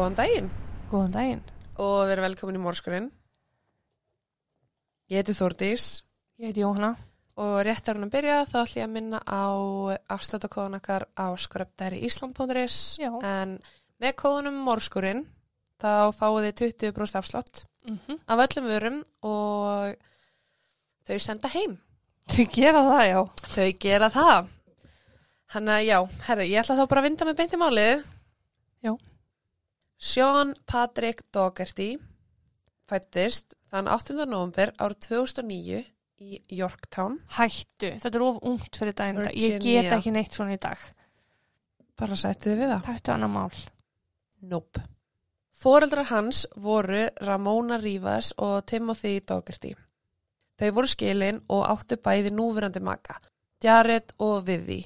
Góðan daginn Góðan daginn. og verið velkomin í Mórskurinn. Ég heiti Þórdís Ég heiti Jóhanna. og rétt að byrja þá ætlum ég að minna á afslutakóðan okkar á skröpdæri Ísland.is en með kóðunum Mórskurinn þá fáið þið 20% afslátt Mm -hmm. af öllum vörum og þau senda heim. Þau gera það, já. Þau gera það. Þannig að já, herru, ég ætla þá bara að vinda með beinti málið. Já. Sean Patrick Dougherty fættist þann 8. november árið 2009 í Yorktown. Hættu. Þetta er of ungt fyrir daginn. dag. Ég get ekki neitt svona í dag. Bara sættu við það. Hættu annar mál. Nope. Fóreldrar hans voru Ramona Rivas og Timothy Dougherty. Þau voru skilin og áttu bæði núverandi maka, Jared og Vivi.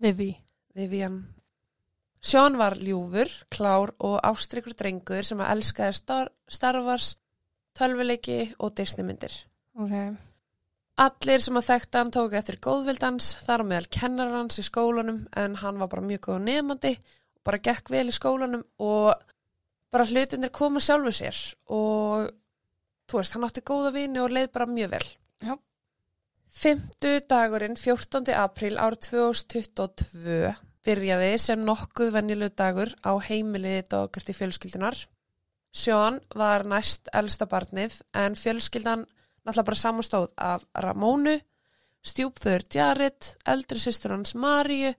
Vivi. Vivian. Sean var ljúfur, klár og ástrykkur drengur sem að elskaði star Star Wars, tölvuleiki og Disneymyndir. Ok. Allir sem að þekkta hann tók eftir góðvildans, þar meðal kennar hans í skólanum en hann var bara mjög góð nefandi, bara gekk vel í skólanum og bara hlutinir koma sjálfu sér og þú veist, hann átti góða vini og leið bara mjög vel. Já. Fymtu dagurinn 14. apríl árið 2022 byrjaði sem nokkuð venjulegu dagur á heimili dagart í fjölskyldunar. Sean var næst elsta barnið en fjölskyldan náttúrulega bara samanstóð af Ramónu, stjúpföður Jared, eldri sýstur hans Maríu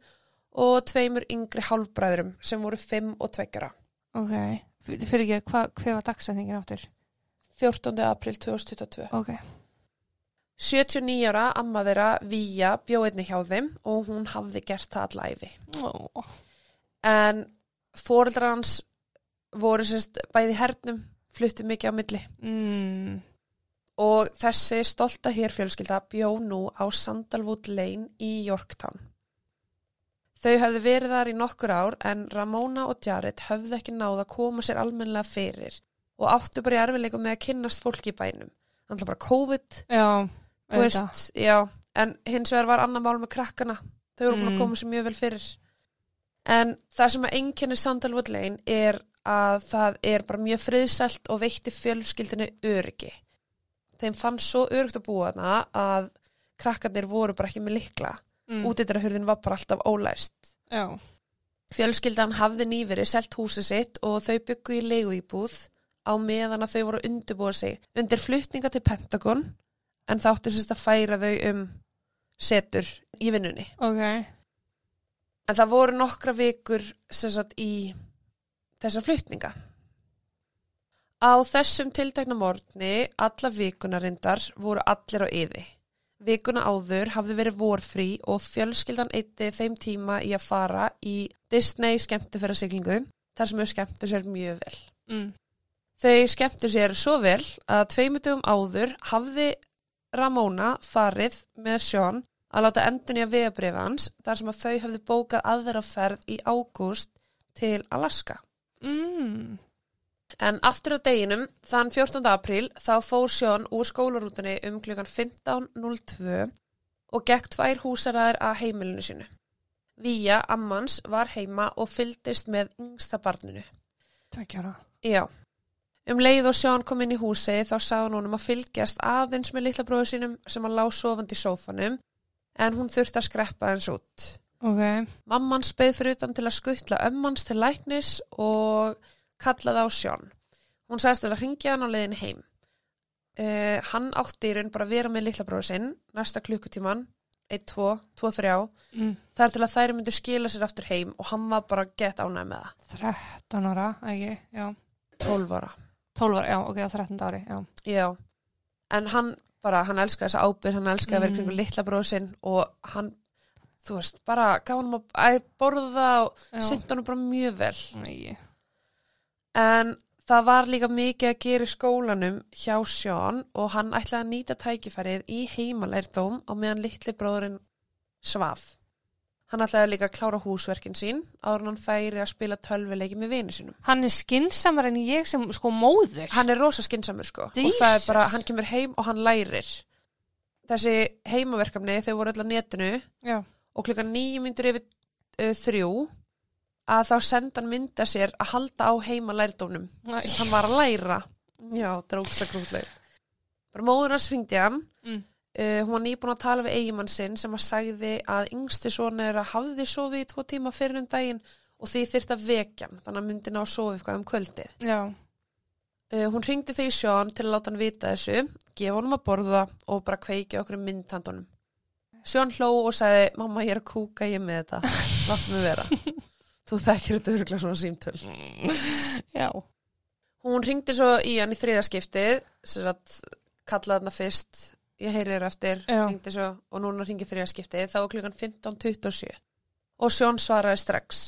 og tveimur yngri hálfbræðurum sem voru 5 og 2 ára. Ok. Fyrir ekki, hva, hver var dagsendingin áttur? 14. apríl 2022. Ok. 79 ára amma þeirra Víja bjó einni hjá þeim og hún hafði gert það allæfi. Ó. En fóreldrar hans voru sérst bæði hernum, fluttu mikið á milli Mm. og þessi stolta hér fjölskylda bjó nú á Sandalwood Lane í Yorktown. Þau höfðu verið þar í nokkur ár en Ramona og Jared höfðu ekki náð að koma sér almennilega fyrir og áttu bara í erfileikum með að kynnast fólki í bænum. Þannig að bara COVID Já. Veist, já, en hins vegar var annar mál með krakkana, þau voru búin að Mm. koma sér mjög vel fyrir. En það sem að einkenni Sandalwood Lane er að það er bara mjög friðsælt og veitti fjölskyldinu öryggi. Þeim fann svo örygt að búa þarna að krakkarnir voru bara ekki með likla Mm. útidræðahurðin var bara alltaf ólæst. Já. fjölskyldan hafði nýverið selt húsið sitt og þau byggu í leiguíbúð á meðan að þau voru að undirbúa sig undir flutninga til Pentagon en það átti sérst að færa þau um setur í vinnunni. Ok. En það voru nokkra vikur sérst í þessa flutninga. Á þessum tiltekna morgni, alla vikuna reyndar, voru allir á yfi. Vikuna áður hafði verið vorfrí og fjölskyldan eitti þeim tíma í að fara í Disney skemmtifærasiglingu, þar sem þau skemmtu sér mjög vel. Mm. Þau skemmtu sér svo vel að tveimutugum áður hafði Ramona farið með Sean að láta endun í að vegabrifa hans þar sem að þau hafði bókað aðra ferð í ágúst til Alaska. Mm. En aftur á deginum, þann 14. apríl, þá fór Sean úr skólarútunni um klukkan 15.02 og gekk tvær húsaræðir að heimilinu sínu. Víja, ammans, var heima og fylgdist með yngsta barninu. Tvekkjara. Já. Um leið og Sean kom inn í húsi þá sá hann honum að fylgjast aðeins með litla bróðu sínum sem hann lá sofandi í sófanum en hún þurfti að skreppa hans út. Ok. Mamman speið fyrir utan til að skuttla ömmans til læknis og kallaði á Sean. Hún sagðist til að ringja hann á leiðin heim. Uh, hann átti í raun bara að vera með litla bróðu sinn næsta klukkutíman, 1, 2, 2, 3 Mm. þar til að þær myndi skila sér aftur heim og hann var bara gett ánæg með það. 13 ára, ekki? Já. 12 ára. 12 ára, já, ok, á 13 ári, já. Já, en hann bara, hann elskaði þessa ábyrð, hann elskaði að vera Mm. kringu litla bróð sinn og hann, þú veist, bara gaf hann að, borða og syndi hann bara mjög vel. Nei. En það var líka mikið að gera í skólanum hjá Sjón og hann ætlaði að nýta tækifærið í heimalærdóm á meðan litli bróðurinn svaf. Hann ætlaði líka að klára húsverkin sín áður en hann færi að spila tölvuleiki með vini sínum. Hann er skinsamar en ég sem, sko, móður. Hann er rosa skinsamur sko og Jesus. það er bara, hann kemur heim og hann lærir. Þessi heimaverkefni þau voru á netinu Já. og klukkan nýju myndur yfir uh, þrjú að þá senda hann mynda sér að halda á heima lærdónum Æ. sem hann var að læra já, þetta er ógsta grútleg bara móður hans hringdi hann Mm. Uh, hún var nýbúin að tala við eigimann sinn sem að sagði að yngsti svona er að hafði sofið í tvo tíma fyrir um daginn og því þyrfti að vekja þannig að myndi ná að sofa eitthvað um kvöldið. Uh, hún hringdi því Sjón til að láta hann vita þessu gefa honum að borða og bara kveiki okkur um myndhandunum Sjón hló og sagði mamma ég er að kúka ég með þetta. Láttu mig vera. Þú þekkir þetta örgulega svona símtöl. Já. Hún ringdi svo í hann í þriðaskiptið, kallaði hann fyrst, ég heyri þér eftir, svo og núna ringi þriðaskiptið, þá var klukkan 15.27 og Sjón svaraði strax.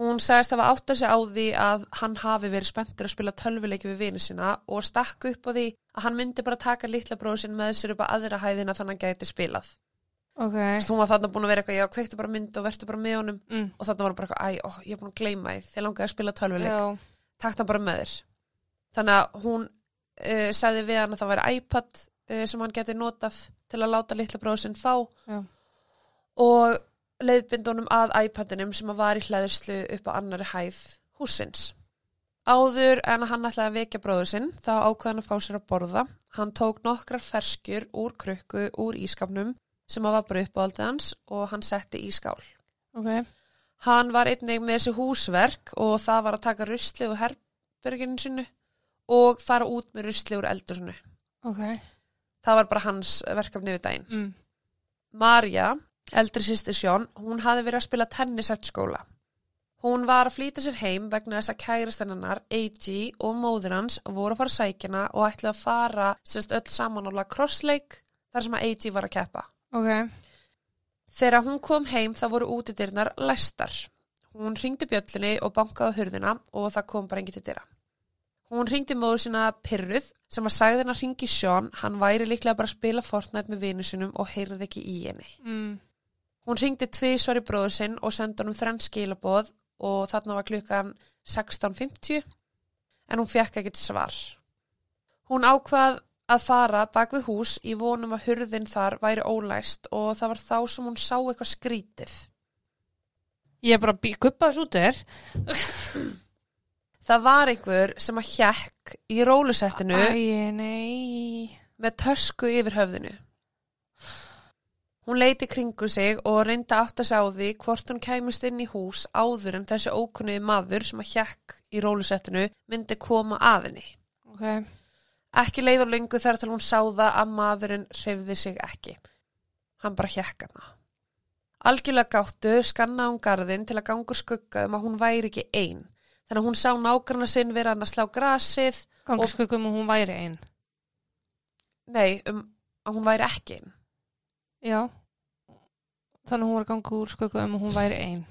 Hún sagðist að átt að segja á því að hann hafi verið spenntur að spila tölvuleiki við vini sína og stakk upp á því að hann myndi bara taka litla bróðu sinn með sér upp á aðra hæðina þannig að hann gæti spilað. Ok. Svo hún var þarna búin að vera eitthvað, já, kveiktu bara mynd og vertu bara með honum Mm. og þarna var bara eitthvað, æ, ó, ég er búin að gleyma því, þegar langaði að spila tölvuleik takt hann bara með þér þannig að hún uh, sagði við hann að það væri iPad sem hann geti notað til að láta litla bróður sinn fá Já. og leiðbindunum að iPadinum sem var í hlæðurslu upp á annari hæð húsins áður en hann ætlaði að vekja bróður sinn þá ákveði hann að fá sér að borða hann tók nokkrar ferskjur úr krukku úr ískapnum sem var bara upp á aldrei hans og hann setti í skál Ok. Hann var einnig með þessi húsverk og það var að taka rusli úr herberginu sinu og fara út með rusli úr eldursinu. Ok. Það var bara hans verkefni við daginn. Mm. Marja, eldri sýstir Sjón, hún hafði verið að spila tennis eftir skóla. Hún var að flýta sér heim vegna þess að kærastennar, AG og móður hans voru að fara að sækjana og ætlu að fara sérst öll saman á crossleik þar sem að AG var að keppa. Ok. Þegar hún kom heim þá voru útidyrnar læstar. Hún ringdi bjöllunni og bankaði hurðina og það kom bara engið til dyra. Hún ringdi móður sína Pyrruð sem að sagði henn að ringi Sjón, hann væri líklega bara að spila Fortnite með vinu sinum og heyrði ekki í henni. Mm. Hún ringdi tvisvar í bróður sinn og sendi honum þrenn skilaboð og þarna var klukkan 16.50 en hún fekk ekkert svar. Hún ákvað að fara bak við hús í vonum að hurðin þar væri ólæst og það var þá sem hún sá eitthvað skrítið. Ég er bara að guppa þessu út þér. Það var einhver sem að hjekk í rólusettinu með tösku yfir höfðinu. Hún leiti kringu sig og reyndi að átta sig á því hvort hún kæmist inn í hús áður en þessi ókunniði maður sem að hjekk í rólusettinu myndi koma að henni. Ok. Ekki leið og lengu þar til hún sáða að maðurinn hreyfði sig ekki. Hann bara hjekk hana. Algjörlega gáttu skannaði hún garðin til að gangur skugga um að hún væri ekki ein. Þannig að hún sá nágrana sinn vera hann að slá grasið. Gangur skuggum og hún væri einn. Nei, um að hún væri ekki ein. Já. Þannig að hún var að ganga úr skuggum og hún væri einn.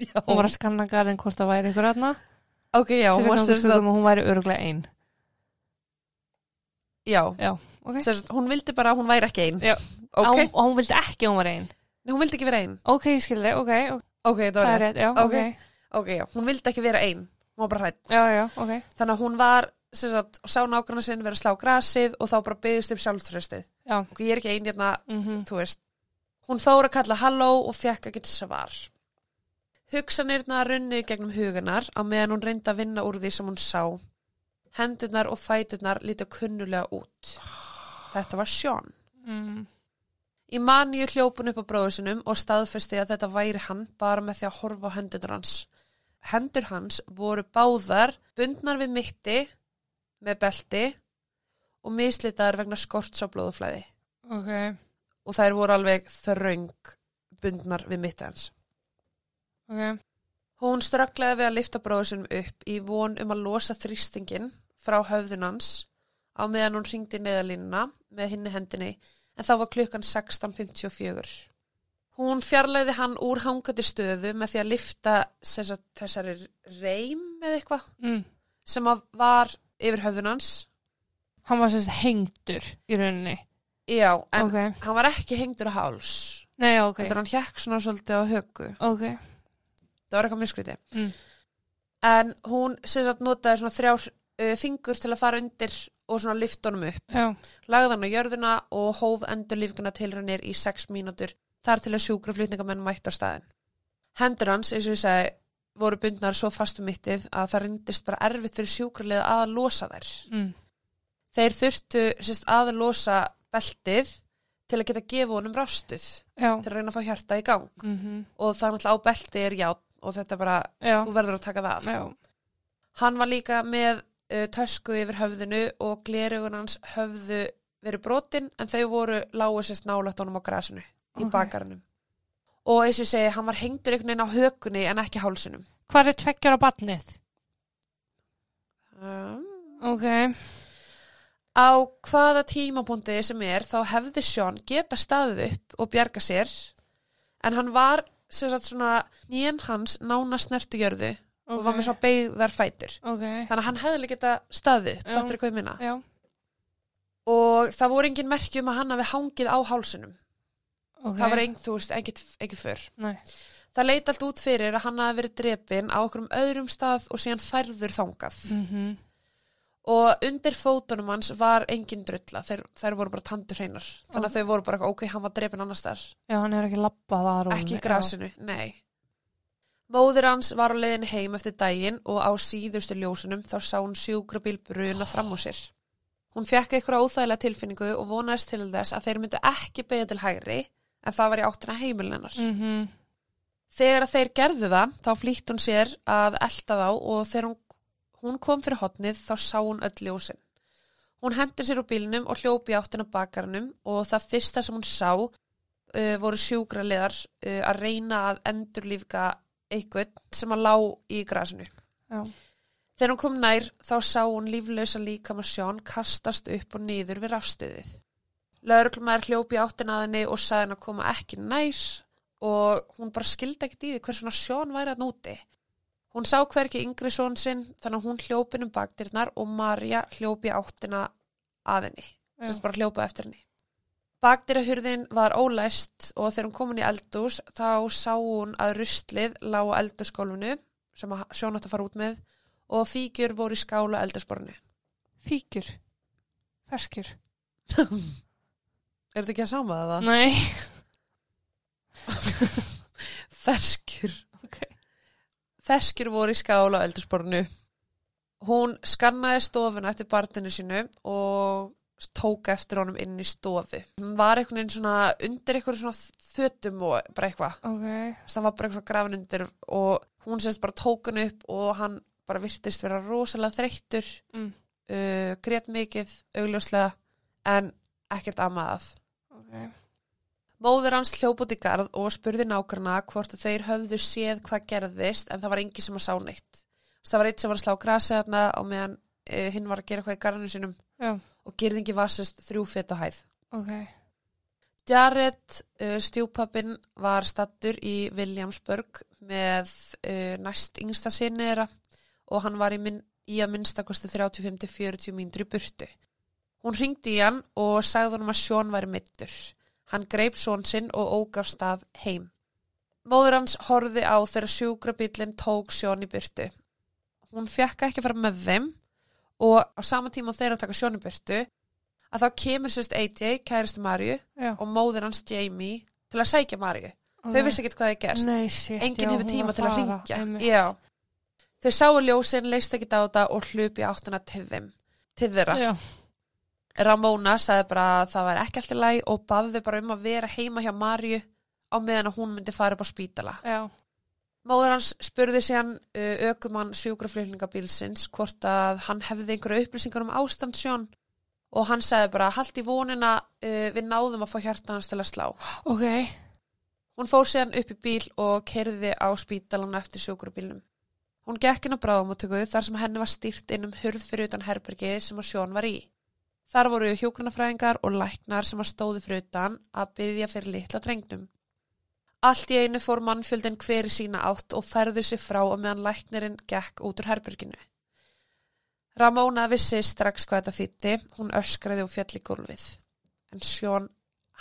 Hún var að skanna garðin hvort það væri ykkur aðna. Ok, já, hún að var ganga úr skuggum og hún væri öruglega einn. já, Já. Ok. sem sagt, hún vildi bara að hún væri ekki ein. Já. Ok, Á, og hún vildi ekki að hún var einn. Nei, hún vildi ekki vera ein. Ok, ég skilði, ok. ok. Það Það er rétt. já, Ok. ok. Ok, já, hún vildi ekki vera ein. Hún var bara hrætt. Já, já, ok. Þannig að hún var, sagt, sá nágrana sinn vera að slá grasið og þá bara byggðist upp sjálfströstið. Já. Ok, ég er ekki ein hérna, Mm þú veist. Hún fór að kalla halló og fekk ekkert svar. Hugsanirna runnu í gegnum huganar á meðan hún reyndi að vinna úr því sem hún sá. Hendurnar og fæturnar lítu kunnulega út. Þetta var Sean. mm. Í maníu hljópun upp á bróður sinum og staðfesti að þetta væri hann bara með því að horfa á hendurnar hans. Hendur hans voru báðar bundnar við mitti með belti og mislitaðar vegna skorts á blóðuflæði. Ok. Og þær voru alveg þröng bundnar við mitti hans. Ok. Hún strögglaði við að lifta bróður sinum upp í von um að losa þrýstingin frá höfðun hans á meðan hún ringdi neðalínuna með hinni hendinni en þá var klukkan 16.54. Hún fjarlæði hann úr hangandi stöðu með því að lifta sagt, þessari reym eða eitthvað Mm. sem að var yfir höfðun hans. Hann var sérst hengdur í rauninni. Já, en Ok. hann var ekki hengdur á háls. Nei, ok. Heldur hann hjekk svona svolítið á högu. Ok. Það var eitthvað mjög skrítið. Mm. En hún sagt notaði svona þrjár uh, fingur til að fara undir og svona lifta honum upp. Já. Lagði hann á jörðuna og hóf endur lífguna tilrænir í sex mínútur þar til að sjúkraflutningamenn mætt á staðin. Hendur hans, eins og ég segi, voru bundnar svo fastum mittið að það reyndist bara erfitt fyrir sjúkrarlega að losa þær. mm. Þeir þurftu sérst, að losa beltið til að geta gefa honum rástuð já, til að reyna að fá hjarta í gang mm og það náttúrulega á belti er játn og þetta bara, já, þú verður að taka það af. já, Hann var líka með uh, tösku yfir höfðinu og glerugun hans höfðu verið brotin en þau voru lágu sérst nálægt honum á grasinu í Ok. bakarunum. Og eins og ég segi, hann var hengdur einhvern veginn á hökunni en ekki hálsinum. Hvað er tveggjara batnið? Um, Ok, á hvaða tímapunkti sem er þá hefði Sjón geta staðið upp og bjarga sér en hann var sem sagt svona nýjan hans nána snertu jörðu og var með svo beigðar fætur. Ok, Þannig að hann hefði geta staðið upp, Já. fattur hvað ég minna. já, Og það voru engin merki um að hann hafi hangið á hálsunum. Ok. Það var engin, þú veist, ekki fyrr. Nei, Það leit allt út fyrir að hann hafi verið drepin á okkur um öðrum stað og síðan færður þangað. mhm, Og undir fótunum hans var engin drulla, þeir, þeir voru bara tandur hreinar. Þannig að þau voru bara, ok, hann var drepin annars þar. já, hann er ekki labbað að Ekki í grasinu, nei. Móðir hans var á leiðin heim eftir daginn og á síðustu ljósunum þá sá hún sjúkrabíl bruna fram á sér. Hún fekk eitthvað óþægilega tilfinningu og vonaðist til þess að þeir myndu ekki beigja til hægri en það var í áttina heimilin hennar. Mhm, Þegar að þeir gerðu það, þá flýtt hún sér að elda þá og þegar hún, hún kom fyrir hotnið þá sá hún öll ljósin. Hún hendur sér úr bílnum og hljópi áttina bakarnum og það fyrsta sem hún sá uh, voru sjúkraliðar uh, að reyna að endurlífga eitthvað sem að lá í grasinu. já, Þegar hún kom nær þá sá hún líflösa líkama sjón kastast upp og niður við rafstuðið. Lauruglumæður hljópi áttina að henni og sagði henni að koma ekki nær og hún bara skildi ekkert í því hvers svona sjón væri að núti. Hún sá hverki yngri són sinn þannig að hún hljópin um bakdyrnar og Marja hljópi áttina að henni. Þess bara hljópa eftir henni. Bakdyrahurðin var ólæst og þegar hún kom inn í eldús þá sá hún að ruslið lá á eldurskólfinu sem að sjón átt að fara út með og fígjur voru í skála eldursporinu. fíkjur, ferskjur. Er þetta ekki að sama það? Nei, Ferskjur. ok, Ferskjur voru í skála á eldursporinu. Hún skannaði stofuna eftir barninu sínu og tók eftir honum inn í stofu. Hún var einhvern veginn svona undir einhverjum svona fötum og bara eitthvað. ok, Þess að hann var bara eitthvað grafin undir og hún semst bara tók hann upp og hann bara virtist vera rosalega þreyttur, mm. uh, grét mikið, augljóslega, en ekkert amað. Ok, Móður hans hljóp út í garð og spurði nákvæmna hvort þeir höfðu séð hvað gerðist en það var engi sem að sá neitt. Það var eitt sem var að slá grasi þarna og meðan uh, hinn var að gera eitthvað í garðinu sinum já, og gerðingi var sérst þrjú fett á hæð. ok, Jared uh, stjúpapinn var stattur í Williamsburg með uh, næst yngsta sinni þeirra og hann var í, minn, í að minnstakosti 35-40 mínútur í burtu. Hún ringdi í hann og sagði honum að Sjón væri mittur. Hann greip són sinn og ógaf stað heim. Móður hans horfði á þegar sjúkrabílinn tók Sjón í burtu. Hún fekk ekki að fara með þeim og á sama tíma og þeir að taka Sjón í burtu að þá kemur sérst AJ, kæristu Marju, og móðir hans Jamie til að sækja Marju. Þau vissi ekkert hvað það gerst. Nei, shit, Enginn já, hefur tíma til að ringja. Þau sáu ljósin, leist ekki þetta og hlupi áttuna til þeim. Til þeirra. Já, Ramóna sagði bara að það var ekki alltaf læg og baði bara um að vera heima hjá Marju á meðan að hún myndi fara upp á spítala. já, Móður hans spurði síðan uh, ökumann sjúkraflutningabílsins hvort að hann hefði einhverju upplýsingar um ástandsjón og hann sagði bara haldt í vonina uh, við náðum að fá hjarta hans til að slá. ok, Hún fór síðan upp í bíl og kerði á spítalan eftir sjúkrabílnum. Hún gekk inn á bráðamóttöku þar sem henni var stýrt inn um hurð fyrir utan herbergi sem að sjón var í. Þar voru hjókunarfræðingar og læknar sem að stóði fyrir utan að byggja fyrir litla drengnum. Allt í einu fór mannfjöldin hver í sína átt og færðu sig frá og meðan læknirinn gekk út úr herberginu. Ramóna vissi strax hvað þetta þýtti, hún öskraði og fjall í gólfið. En sjón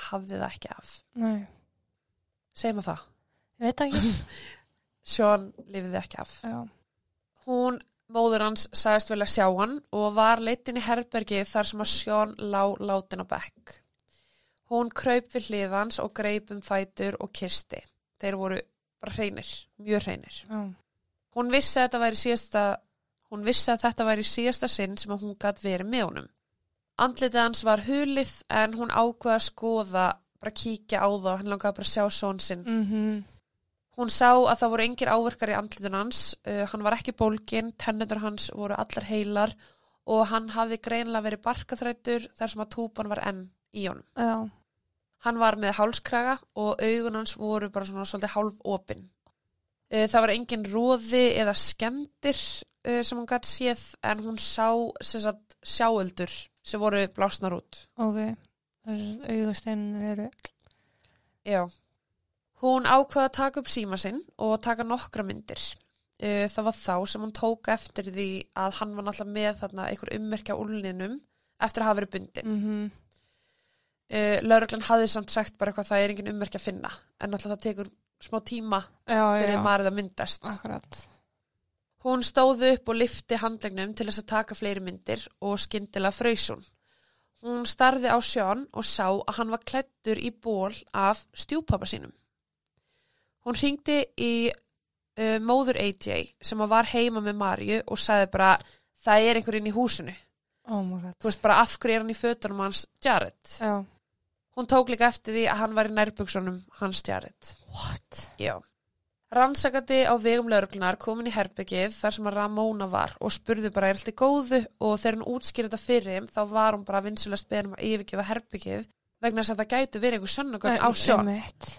hafði það ekki af. nei, Segjum að það. ég veit ekki, Sjón lifiði ekki af. já, Hún, móður hans, sagðist vel að sjá hann og var leitin í herbergi þar sem að Sjón lá látin á bekk. Hún kraup við hliðans og greip um fætur og kisti. Þeir voru bara hreinir, mjög hreinir. já, Hún vissi síðasta, hún vissi að þetta væri síðasta sinn sem hún gætt verið með honum. Andlitið hans var hulið en hún ákvaða að skoða, bara kíkja á það, hann langaði bara að sjá són sinn. Mhm. Hún sá að það voru engir áverkar í andlitun hans, uh, hann var ekki bólgin, tennutur hans voru allar heilar og hann hafði greinlega verið barkaþrættur þar sem að túpan var enn í honum. Já. Hann var með hálskraga og augun hans voru bara svona svolítið hálf opinn. Uh, það var engin róði eða skemmtir uh, sem hún gætt séð en hún sá sagt, sjáöldur sem voru blásnar út. Ok. Þessi augasteinir eru. Já. Hún ákvaða að taka upp síma sinn og taka nokkra myndir. Uh, það var þá sem hún tók eftir því að hann var náttúrulega með þarna einhver ummerkja úlninum eftir að hafa verið bundin. Mhm. Uh, Lauruglan hafði samt sagt bara eitthvað það er engin ummerkja að finna en náttúrulega það tekur smá tíma Já, fyrir já. marið að myndast. Akkurat. Hún stóðu upp og lifti handlegnum til þess að taka fleiri myndir og skyndilega fraus hún. Starði á sjón og sá að hann var klættur í ból af stjúpappa sínum. Hún hringdi í uh, móður AJ sem var heima með Marju og sagði bara það er einhver inn í húsinu. Oh. Þú veist bara af hverju er hann í fötunum hans Jared. Já. Hún tók líka eftir því að hann var í nærbuksunum hans Jared. What? Já. Rannsakandi á vegum lauruglunar komin í herbyggið þar sem að Ramóna var og spurði bara er alltaf góðu og þegar hún útskýrði þetta fyrir þeim þá var hún bara vinsilega speðnum að yfirgefa herbyggið vegna þess að það gætu verið einhver sönnugögn á sjón. Einmitt.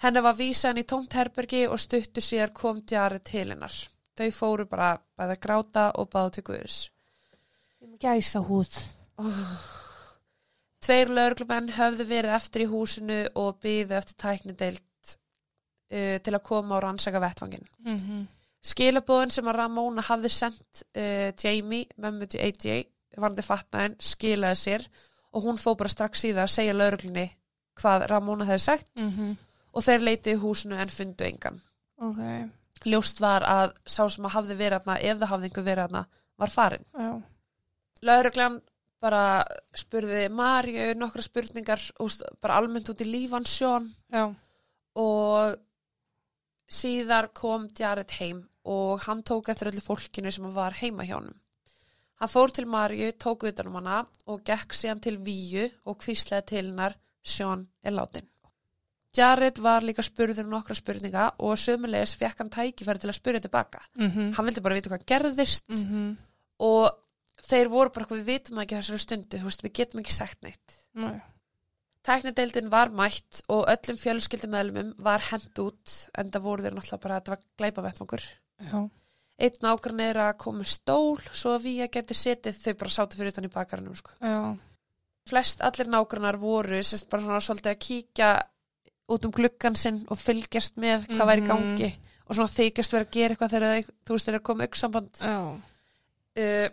Henni var vísan í tómt herbyggi og stuttu sér kom Jared til hennar. Þau fóru bara að gráta og báðu til Guðs. Gæsa húð. Tveir lauruglumenn höfðu verið eftir í húsinu og byðu eftir tæknideild uh, til að koma og rannsaka vettvangin. Mhm. Skilabóðin sem að Ramóna hafði sendt uh, Jamie, mömmu til AJ, vandi fatnaðin, skilaði sér og hún fó bara strax það að segja lauruglunni hvað Ramóna hefði sagt Mhm. Og þeir leitið í húsinu en fundu engan. Ok. Ljóst var að sá sem að hafði verið þarna, ef það hafði einhver verið þarna, var farin. Já. Lauruglan bara spurði Marju nokkra spurningar bara almennt út í lífan sjón Já. og síðar kom Jared heim og hann tók eftir öllu fólkinu sem var heima hjá honum. Hann fór til Marju, tók utan um hana og gekk síðan til Víu og kvíslaði til hennar Sjón er látin. Jared var líka spurður um nokkra spurninga og sömulegis fekk hann tækifæri til að spurja tilbaka. Mhm. Hann vildi bara vita hvað gerðist Mhm. og þeir voru bara við vitum ekki þessari stundu, þú veist, við getum ekki sagt neitt. Nei. Tæknadeildin var mætt og öllum fjölskyldumöðlumum var hend út en það voru þeir náttúrulega bara að þetta var glæpa vettfangur. Já. Einn nágrann er að koma stól svo að við geti setið þau bara sátu fyrir í bakarinn sko. Flest allir nágrannar voru sérst bara svona svolítið að kíkja út um gluggan sinn og fylgjast með hvað væri Mhm. gangi og svona þykjast vera að gera eitthvað þegar þú veist þeir eru að koma aukssamband Já. uh,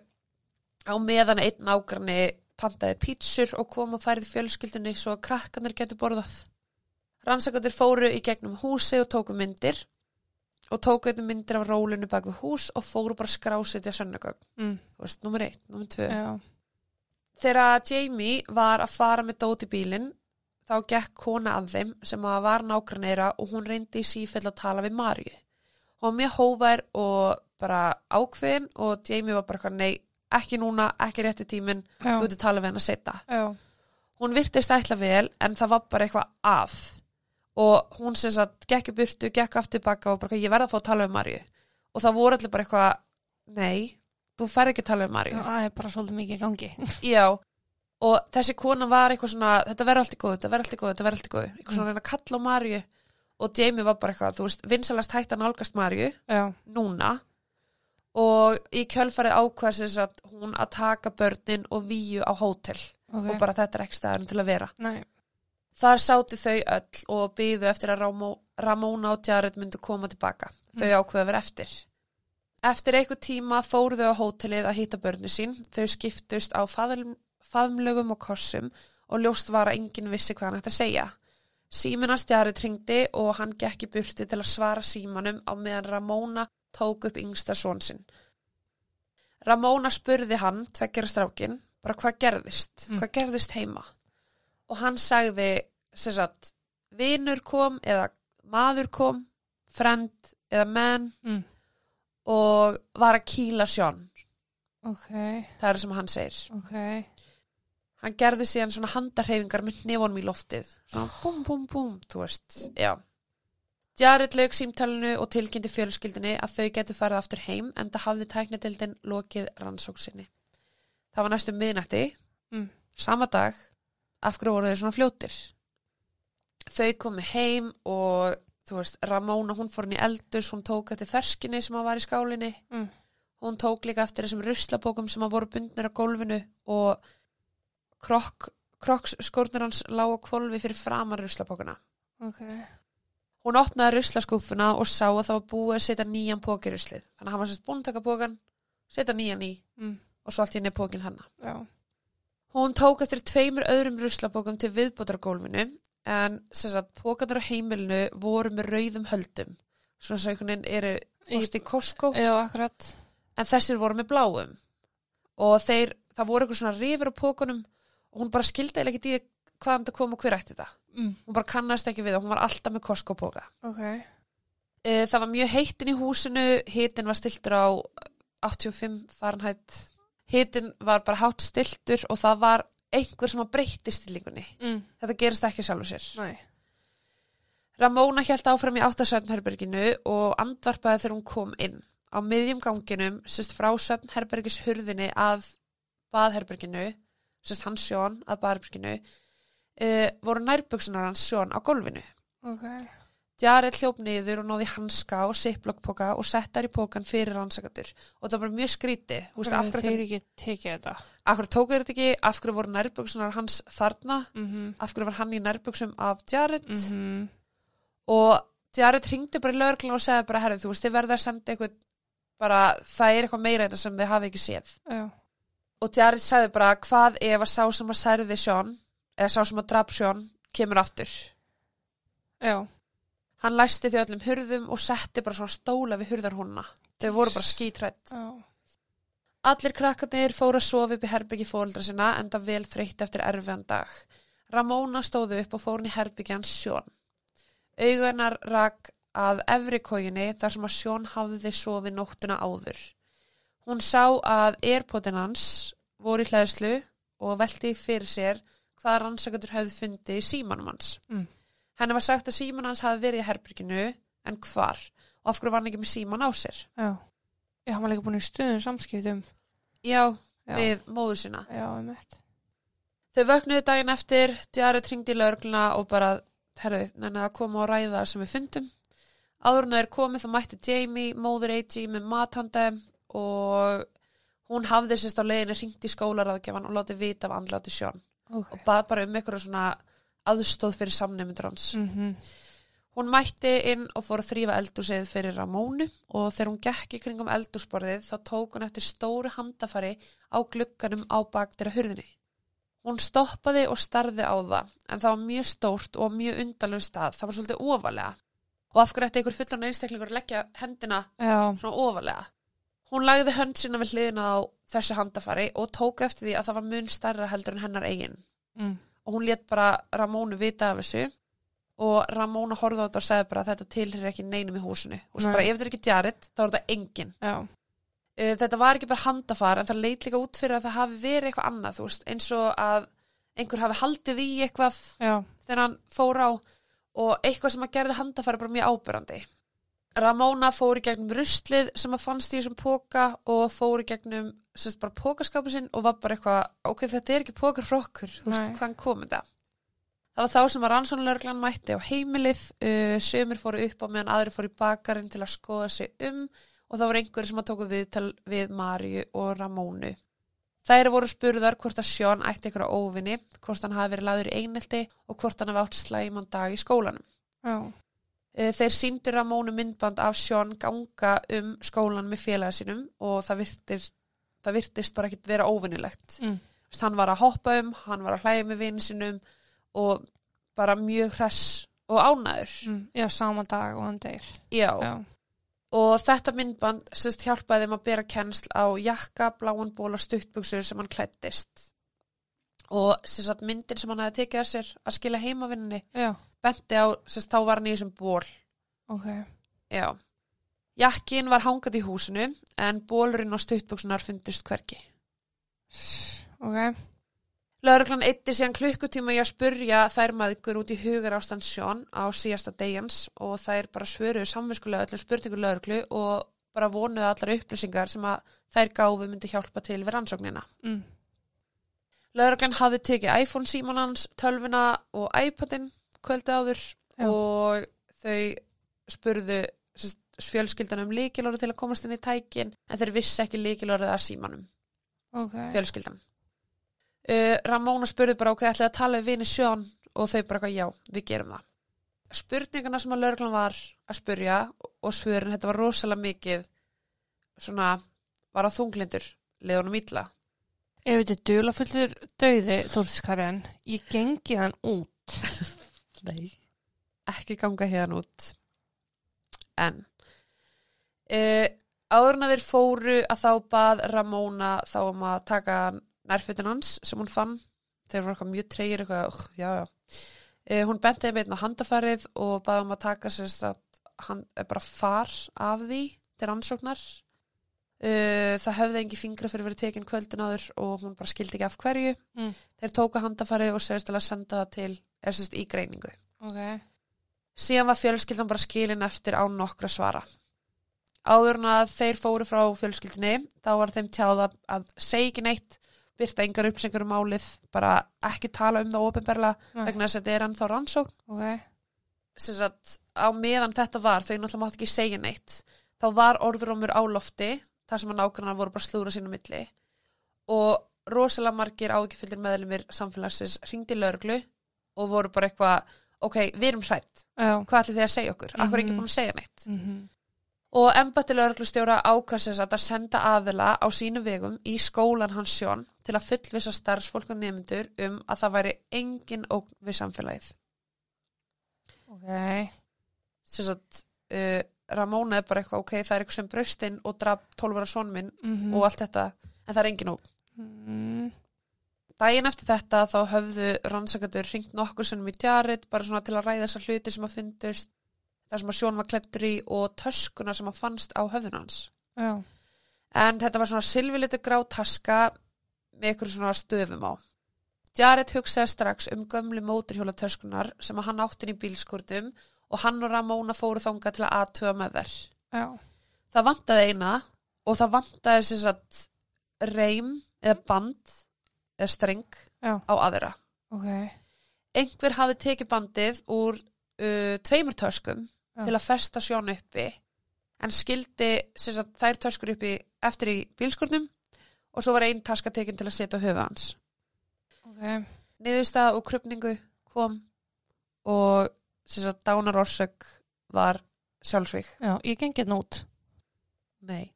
á meðan einn nágranni pantaði pítsur og kom og færið fjölskyldunni svo að krakkanir getur borðað. Rannsakandir fóru í gegnum húsi og tóku myndir og tóku einnig myndir af rólinu bak við hús og fóru bara skrásetja sönnugögn. Mm. Þú veist, nummer eitt, nummer tvö. Já. Þegar Jamie var að fara með dót í bílinn þá gekk kona að þeim sem að var nágrannera og hún reyndi í sífell að tala við Marju. Hún var mjög hóvær og bara ákveðin og Jamie var bara nei, ekki núna, ekki rétti tíminn, Já. þú veitur tala við hann að setja. Hún virtist ætla vel en það var bara eitthvað að og hún sem sagt gekk í burtu, gekk aftur baka og bara ég verða að fá að tala við Marju og það voru allir bara eitthvað, nei, þú fær ekki að tala við Marju. Það er bara svolítið mikið gangi. Já, og þessi kona var eitthvað svona, þetta verður allt í góð, þetta verður allt í góð, þetta verður allt í góð, eitthvað svona að reyna að kalla á Marju og Jamie var bara eitthvað, þú veist, vinsalast hægt að nálgast Marju núna og í kjölfarið ákvæðsins að hún að taka börnin og víu á hótel Ok. og bara þetta er ekki staðurinn til að vera. Nei. Þar sátu þau öll og byðu eftir að Ramó, Ramóna og Jared myndu koma tilbaka. Þau ákveða vera eftir. Eftir einhver tíma fóru þau á hótelið að hitta börni sín. Þau skiptust á faðum, faðumlögum og kossum og ljóst var að enginn vissi hvað hann ætti að segja. Síminans Jared ringdi og hann gekk í burti til að svara símanum á meðan Ramóna tók upp yngsta són sinn. Ramóna spurði hann, tveggjara strákin, bara hvað gerðist, Mm. hvað gerðist heima og hann sagði sem sagt, vinur kom eða maður kom, friend eða man Mm. og var að kýla Sjón ok, það er það sem hann segir ok, hann gerði síðan svona handarhefingar með hnefunum í loftið. Svona búm búm búm þú veist, já. Jared lauk símtalinu og tilkynnti fjölskyldinni að þau getur farið aftur heim en það hafði tæknitildin lokið rannsóksinni það var næstum miðnætti. Mm. sama dag af hverju voru þeir svona fljótir? Þau komu heim og þú veist, Ramóna hún fór hann í eldus, hún tók eftir ferskinni sem hann var í skálinni. Mm. hún tók líka eftir þessum ruslapókum sem hann voru bundnir á gólfinu og krokk krokks skórnur hans lág á kvolfi fyrir framar ruslapókuna ok, hún opnaði ruslaskúfuna og sá að það var búið að setja nýjan pók í ruslið. Þannig að hann var sérst búin að taka pókan setja nýjan í mm. og svo allt í henni pókin hanna já, Hún tók eftir tveimur öðrum ruslapókum til viðbótar á gólfinu en sem sagt pókarnir á heimilinu voru með rauðum höldum. Svona svo einhvern veginn eru fórst í Costco. Já, akkurat, en þessir voru með bláum. Og þeir, það voru eitthvað svona rifur á pókunum og hún bara skildi eða ekki hvaðan það kom og hver ætti þetta. Mm. hún bara kannast ekki við það, hún var alltaf með Costco póka ok, Eh, það var mjög heitin í húsinu. Hitin var stiltur á 85 Fahrenheit. Hitin var bara hátt stiltur og það var einhver sem að breytti stillingunni. Mm. þetta gerist ekki sjálfur sér. Nei, Ramóna hjælt áfram í áttasöfnherberginu og andvarpaði þegar hún kom inn. Á miðjum ganginum sérst frá söfnherbergis hurðinni að baðherberginu sérst hans sjón að baðherberginu uh, voru nærbuksunar hans sjón á gólfinu. Ok, Jared hljóp niður og náði hanska og sipplokkpoka og sett þær í pokan fyrir rannsakatur og það var mjög skríti þeir ekki tekið þetta? Af hverju tóku þetta ekki? Af hverju voru nærbuksunar hans þarna? Mhm, af hverju var hann í nærbuksum af Jared? Mhm, og Jared ringdi bara í lögreglun og segði bara herrið þú veist þið verða að senda eitthvað bara það er eitthvað meira þetta sem þið hafi ekki séð. Já, og Jared sagði bara hvað ef að sá sem að særði Sjón eða sá sem að draf Sjón kemur aftur? Já, hann læsti því öllum hurðum og setti bara svona stóla við hurðarhúnna þau voru bara skítrætt já, allir krakkarnir fóru að sofa upp í herbyggi fóreldra sinna en það vel þreytt eftir erfiðan dag. Ramóna stóðu upp og fór hún í herbyggi hans Sjón augunar rak að efri kóginni þar sem að Sjón hafði sofið nóttuna áður hún sá að airpodin hans voru í hlæðslu og velti fyrir sér hvað rannsakandur hefði fundið í símanum hans. Mm. henni var sagt að síman hans hafi verið í herbygginu en hvar? Og af hverju var hann ekki með síman á sér? Já. Já, hann var líka búin í stöðum samskiptum. Já, já, við móður sína. Já, um eitt Þau vöknuðu daginn eftir, Jared hringdi í lögregluna og bara, herðu, nenni að koma og ræða það sem við fundum. Áður en það er komið þá mætti Jamie, móður AG með mathanda og hún hafði sérst á leiðinni hringt í skólaráðgjafan og látið vita af andláti sjón ok, og bað bara um ykkur svona aðstóð fyrir samnefndur hans. mhm, Hún mætti inn og fór að þrýfa eldúsið fyrir Ramónu og þegar hún gekk í kringum eldúsborðið þá tók hún eftir stóru handafari á glugganum á bakdira hurðinni. Hún stoppaði og starði á það en það var mjög stórt og mjög undalum stað. Það var svolítið ofalega. Og af hverju ætti einhver fullan einstaklingur að leggja hendina já, svona ofalega? Hún lagði hönd sína við hliðina á þessu handafari og tók eftir því að það var mun starra heldur en hennar eigin. Mm, og hún let bara Ramónu vita af þessu og Ramóna horfði á þetta og segði bara þetta tilheyrir ekki neinum í húsinu. Og Nei. bara ef þetta er ekki Jared þá er þetta engin uh, þetta var ekki bara handafar en það leit líka út fyrir að það hafi verið eitthvað annað þú veist, eins og að einhver hafi haldið í eitthvað já, þegar hann fór á og eitthvað sem að gerði handafari bara mjög ábyrrandi Ramóna fór í gegnum ruslið sem að fannst í þessum póka og fór í gegnum sérst bara pókaskapin sinn og var bara eitthvað ok, þetta er ekki pókar frá okkur, þú veist, hvaðan kom þetta Það var þá sem að rannsónlörglan mætti á heimilið, uh, sömur fóru upp á meðan aðri fóru í bakarinn til að skoða sig um og það voru einhverjir sem að tóku viðtal við Maríu og Ramónu. Þær voru spurðar hvort að Sjón ætti einhverja óvinni, hvort hann hafi verið laður í einelti og hvort hann hafi átt slæman dag í skólanum. Uh, Þeir síndu Ramónu myndband af Sjón ganga um skólan með félaga sínum og það virtist, það virtist bara ekkit vera óvinnilegt. mm, hann var að hoppa um, hann var að hlæja með vini sinum og bara mjög hress og ánæður. mm, já, sama dag og hann deyr Já. já, Og þetta myndband sérst hjálpaði þeim að bera kennsl á jakka, bláan ból og stuttbuxur sem hann klættist. Og sérst myndin sem hann hefði tekið að sér að skila heimavinninni já, benti á, sérst þá var hann í þessum ból. ok Já. Jakkin var hangað í húsinu en bólurinn og stuttbuksunar fundust hvergi. Ok. Lörglan eitti síðan klukkutíma í að spurja þær maður út í hugar ástand Sjón á síðasta degjans og þær bara svöruðu samvinskulega öllum spurningu lörglu og bara vonuðu allar upplýsingar sem að þær gáfu myndi hjálpa til við rannsóknina. Mm. Lörglan hafði tekið iPhone síman hans, tölvuna og iPadin kvöldi áður Já. og þau spurðu sem sagt, fjölskyldan um líkilorðu til að komast inn í tækin en þeir vissi ekki líkilorðið að símanum Ok. fjölskyldan uh, Ramóna spurði bara ok, ætlaði að tala við vini sjón og þau bara, já, við gerum það spurningarna sem að lögreglan var að spurja og svörin, þetta var rosalega mikið svona, var á þunglindur leðunum illa Ef þetta er dulafullur dauði, Þórðskarinn, ég gengi hann út. Nei. Ekki ganga hérna út. En uh, áður en að þeir fóru að þá bað Ramóna þá um að taka nærfötin hans sem hún fann. Þeir voru eitthvað mjög treyir eitthvað, uh, já, já. Uh, hún benti þeim einn á handafarið og baði um að taka sérst að hann er bara far af því til rannsóknar. Uh, það hefði engi fingra fyrir verið tekin kvöldin áður og hún bara skildi ekki af hverju. Mm. Þeir tóku handafarið og sérst að senda það til, er sérst í greiningu. Ok. Síðan var fjölskyldan bara skilin eftir á nokkra svara. Áður en að þeir fóru frá fjölskyldinni, þá var þeim tjáð að, að segja ekki neitt, byrta engar uppsengur um málið, bara ekki tala um það ofinberlega Nei. vegna þess að þetta er ennþá rannsókn. Ok. Sem sagt, á meðan þetta var, þau náttúrulega mátt ekki segja neitt, þá var orðurómur á lofti, þar sem að nákvæmna voru bara slúra sínu milli og rosalega margir ágifildir meðlumir samfélagsins ringdi lögreglu og voru bara eitthvað, ok, við erum hrætt Já. hvað ætli þið að segja okkur, akkur er ekki Mhm. búin að segja neitt Mm og embætti lögreglustjóra ákvæmsins að senda aðila á sínu vegum í skólan hans sjón til að fullvisa starfsfólk og nefndur um að það væri engin ógn við samfélagið Ok. sagt uh, Ramóna er bara eitthvað, ok, það er eitthvað sem braustinn og draf 12 ára son minn Mm og allt þetta, en það er engin ógn Mm. Daginn eftir þetta þá höfðu rannsakandur ringt nokkur sinnum í tjarit bara svona til að ræða þessar hluti sem að fundust þar sem að sjón var klættur í og töskuna sem að fannst á höfðun hans. Já. En þetta var svona silfilitu grá taska með ykkur svona stöfum á. Jared hugsaði strax um gömlu móturhjóla töskunar sem að hann áttin í bílskurdum og hann og Ramóna fóru þanga til að aðtuga með þær. Já. Það vantaði eina og það vantaði sem reym eða band eða streng Já. á aðra. Ok. Einhver hafi tekið bandið úr uh, tveimur töskum Já. til að festa sjón uppi en skildi sagt, þær töskur uppi eftir í bílskurnum og svo var einn taska tekin til að setja höfu hans. Ok. Niðurstað og krupningu kom og sagt, dánar orsök var sjálfsvík. Já, ég gengi hann út. Nei.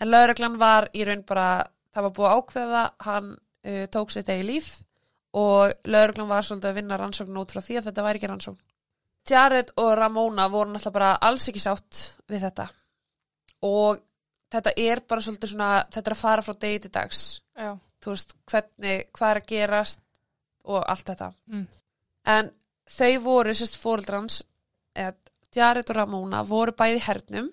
En lögreglan var í raun bara, það var búið ákveða, hann uh, tók sér degi líf og lögreglan var svolítið að vinna rannsókn út frá því að þetta væri ekki rannsókn. Jared og Ramona voru náttúrulega bara alls ekki sátt við þetta og þetta er bara svolítið svona, þetta er að fara frá degi til dags. Já. Þú veist, hvernig, hvað er að gerast og allt þetta. Mm. En þau voru, sérst fóreldrans, Jared og Ramona voru bæði hernum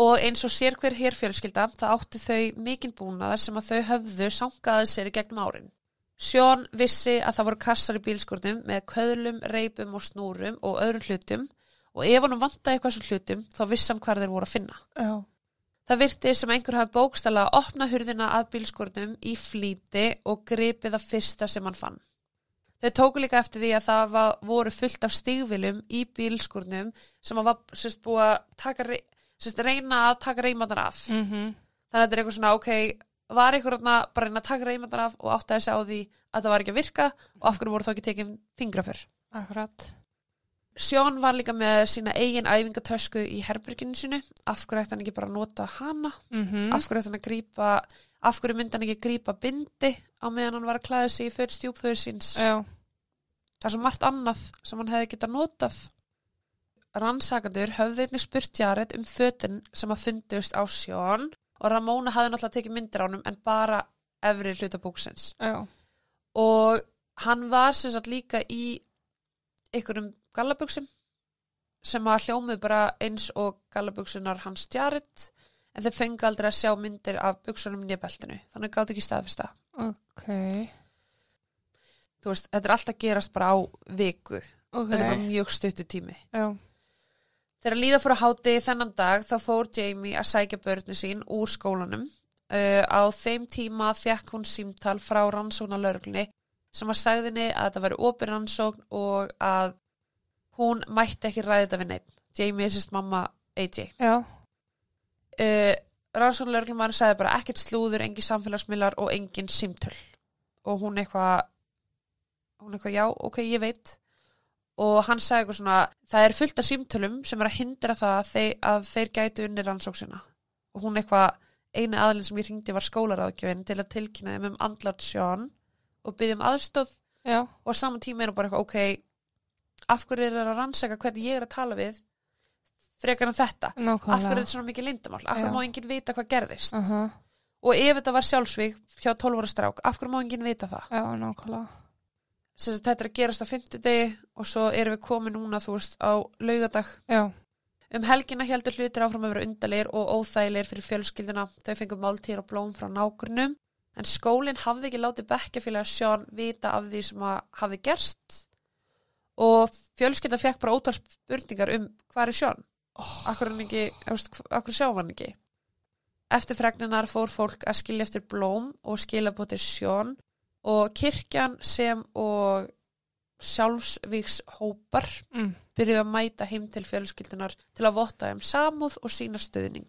og eins og sér hver hér fjölskylda það áttu þau mikinn búnaðar sem að þau höfðu sangaði sér í gegnum árin. Sjón vissi að það voru kassar í bílskurnum með köðlum, reipum og snúrum og öðrum hlutum og ef hann vantaði eitthvað sem hlutum þá vissi hann hvar þeir voru að finna. Já. Það virti sem einhver hafi bókstala að opna hurðina að bílskurnum í flýti og gripið það fyrsta sem hann fann. Þau tóku líka eftir því að það var, voru fullt af stígvilum í bílskurnum sem að var sérst, búið að taka, sérst, reyna að taka reymandar af. Mm -hmm. Þannig að þetta er eitthvað svona, ok, var einhver þarna bara að reyna að taka reymandar af og átti að segja á því að það var ekki að virka og af hverju voru þá ekki tekin fingraför. Akkurat. Sjón var líka með sína eigin æfingatösku í herbyrginu sinu. Af hverju ætti hann ekki bara að nota hana? Mm -hmm. af hverju ætti hann að grípa af hverju myndi hann ekki grípa bindi á meðan hann var að klæða sig í föt stjúpföður síns Já. það er svo margt annað sem hann hefði getað notað rannsakandur höfðu einnig spurt Jared um fötin sem að fundust á sjón og Ramóna hafði náttúrulega tekið myndir á honum en bara efri hluta búksins Já. og hann var sem sagt líka í einhverjum gallabuxum sem að hljómið bara eins og gallabuksunar hans Jared en þeir fengi aldrei að sjá myndir af buksunum nýjabeltinu, þannig gátt ekki staðfesta. Ok. Þú veist, þetta er alltaf gerast bara á viku, Ok. þetta er bara mjög stuttu tími. Já. Þegar líða fór að háti þennan dag þá fór Jamie að sækja börni sín úr skólanum. Uh, á þeim tíma fekk hún símtal frá rannsóknar lauruglunni sem að sagðinni að þetta væri opin rannsókn og að hún mætti ekki ræði þetta við neitt. Jamie er sérst mamma AJ. Já. Uh, rannsóknar lauruglumar sagði bara ekkert slúður, engin samfélagsmiðlar og engin símtöl. Og hún eitthvað, hún eitthvað, já, ok, ég veit og hann sagði eitthvað svona það er fullt af símtölum sem er að hindra það að þeir, að þeir gætu unni rannsóksina og hún eitthvað eini aðlinn sem ég hringdi var skólaráðgjöfin til að tilkynna þeim um andlat sjón og byggjum aðstóð Já. og saman tíma er hún bara eitthvað ok af hverju er það að rannsaka hvernig ég er að tala við frekar en þetta Nákvæmlega. af hverju er þetta svona mikið lindamál af hverju Já. má enginn vita hvað gerðist Uh og ef þetta var sjálfsvík hjá 12 ára strák af hverju má enginn vita það Já. Sem þetta er að gerast á 50 degi og svo erum við komið núna þú veist á laugadag Já. Um helgina heldur hlutir áfram að vera undalegir og óþægilegir fyrir fjölskylduna. Þau fengum máltíðir og blóm frá nágrunum. En skólinn hafði ekki látið bekkjafélaga Sjón vita af því sem að hafði gerst. Og fjölskyldan fekk bara ótal spurningar um hvað er Sjón. Akkur, hann ekki, akkur sjá hann ekki. Eftir fregninar fór fólk að skilja eftir blóm og skilja bótið Sjón. Og kirkjan sem og sjálfsvíks hópar Mm. byrjuðu að mæta heim til fjölskyldunar til að votta um samúð og sína stöðning.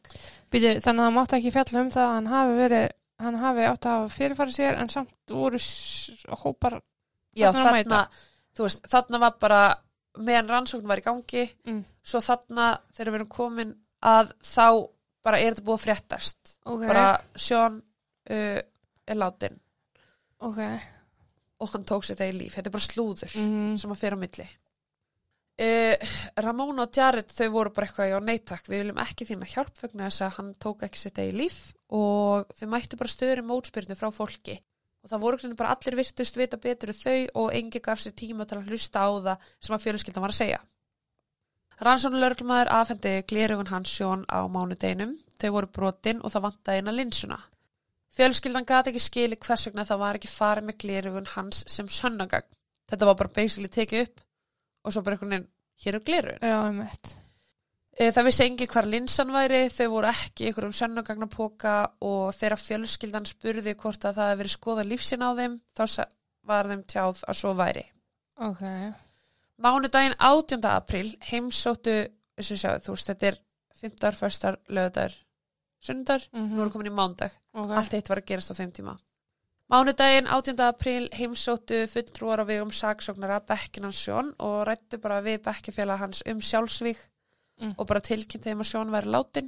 Býtu, þannig að það mátti ekki fjalla um það að hann hafi verið, hann hafi átt að hafa fyrirfæri sér en samt voru hópar, Já, Þarna þú veist, þarna var bara, meðan rannsókn var í gangi, Mm. svo þarna þegar við erum komin að þá bara er þetta búið að fréttast. ok, Bara Sjón uh, er látin ok, og hann tók sér þetta í líf. Þetta er bara slúður mm. sem að fyrir á milli. Uh, Ramón og Jared þau voru bara eitthvað já neittak við viljum ekki þína hjálp vegna þess að hann tók ekki sitt í líf. Og þau mættu bara stöður í mótspyrnu frá fólki. Og það voru bara allir virtust vita betur þau og engi gaf sér tíma til að hlusta á það sem að fjölskyldan var að segja. Rannsónu lögreglumæður afhendi glerugun hans sjón á mánudeginum. Þau voru brotin og það vantaði inn að linsuna fjölskyldan gati ekki skili hvers vegna það var ekki farið með glerugun hans sem sönnagagn þetta var bara basically tekið upp og svo bara einhvern veginn, hér er glerugun já, um eitt, Eh, Það vissi engi hvar linsan væri, þau voru ekki í einhverjum sönnugagnapoka og þegar fjölskyldan spurði hvort að það hefði verið skoða lífsinn á þeim, þá var þeim tjáð að svo væri. ok, Mánudaginn 18. apríl heimsóttu, þessu sjáðu, þú veist, þetta er 15. förstar, lögðar, sundar, mm nú erum komin í mándag, ok, allt eitt var að gerast á þeim tíma. Mánudaginn 18. apríl heimsóttu fulltrúar á vegum saksóknara Bekkinan Sjón og rættu bara við bekkjafélag hans um sjálfsvík Mm. og bara tilkynnti þeim að Sjón væri látin.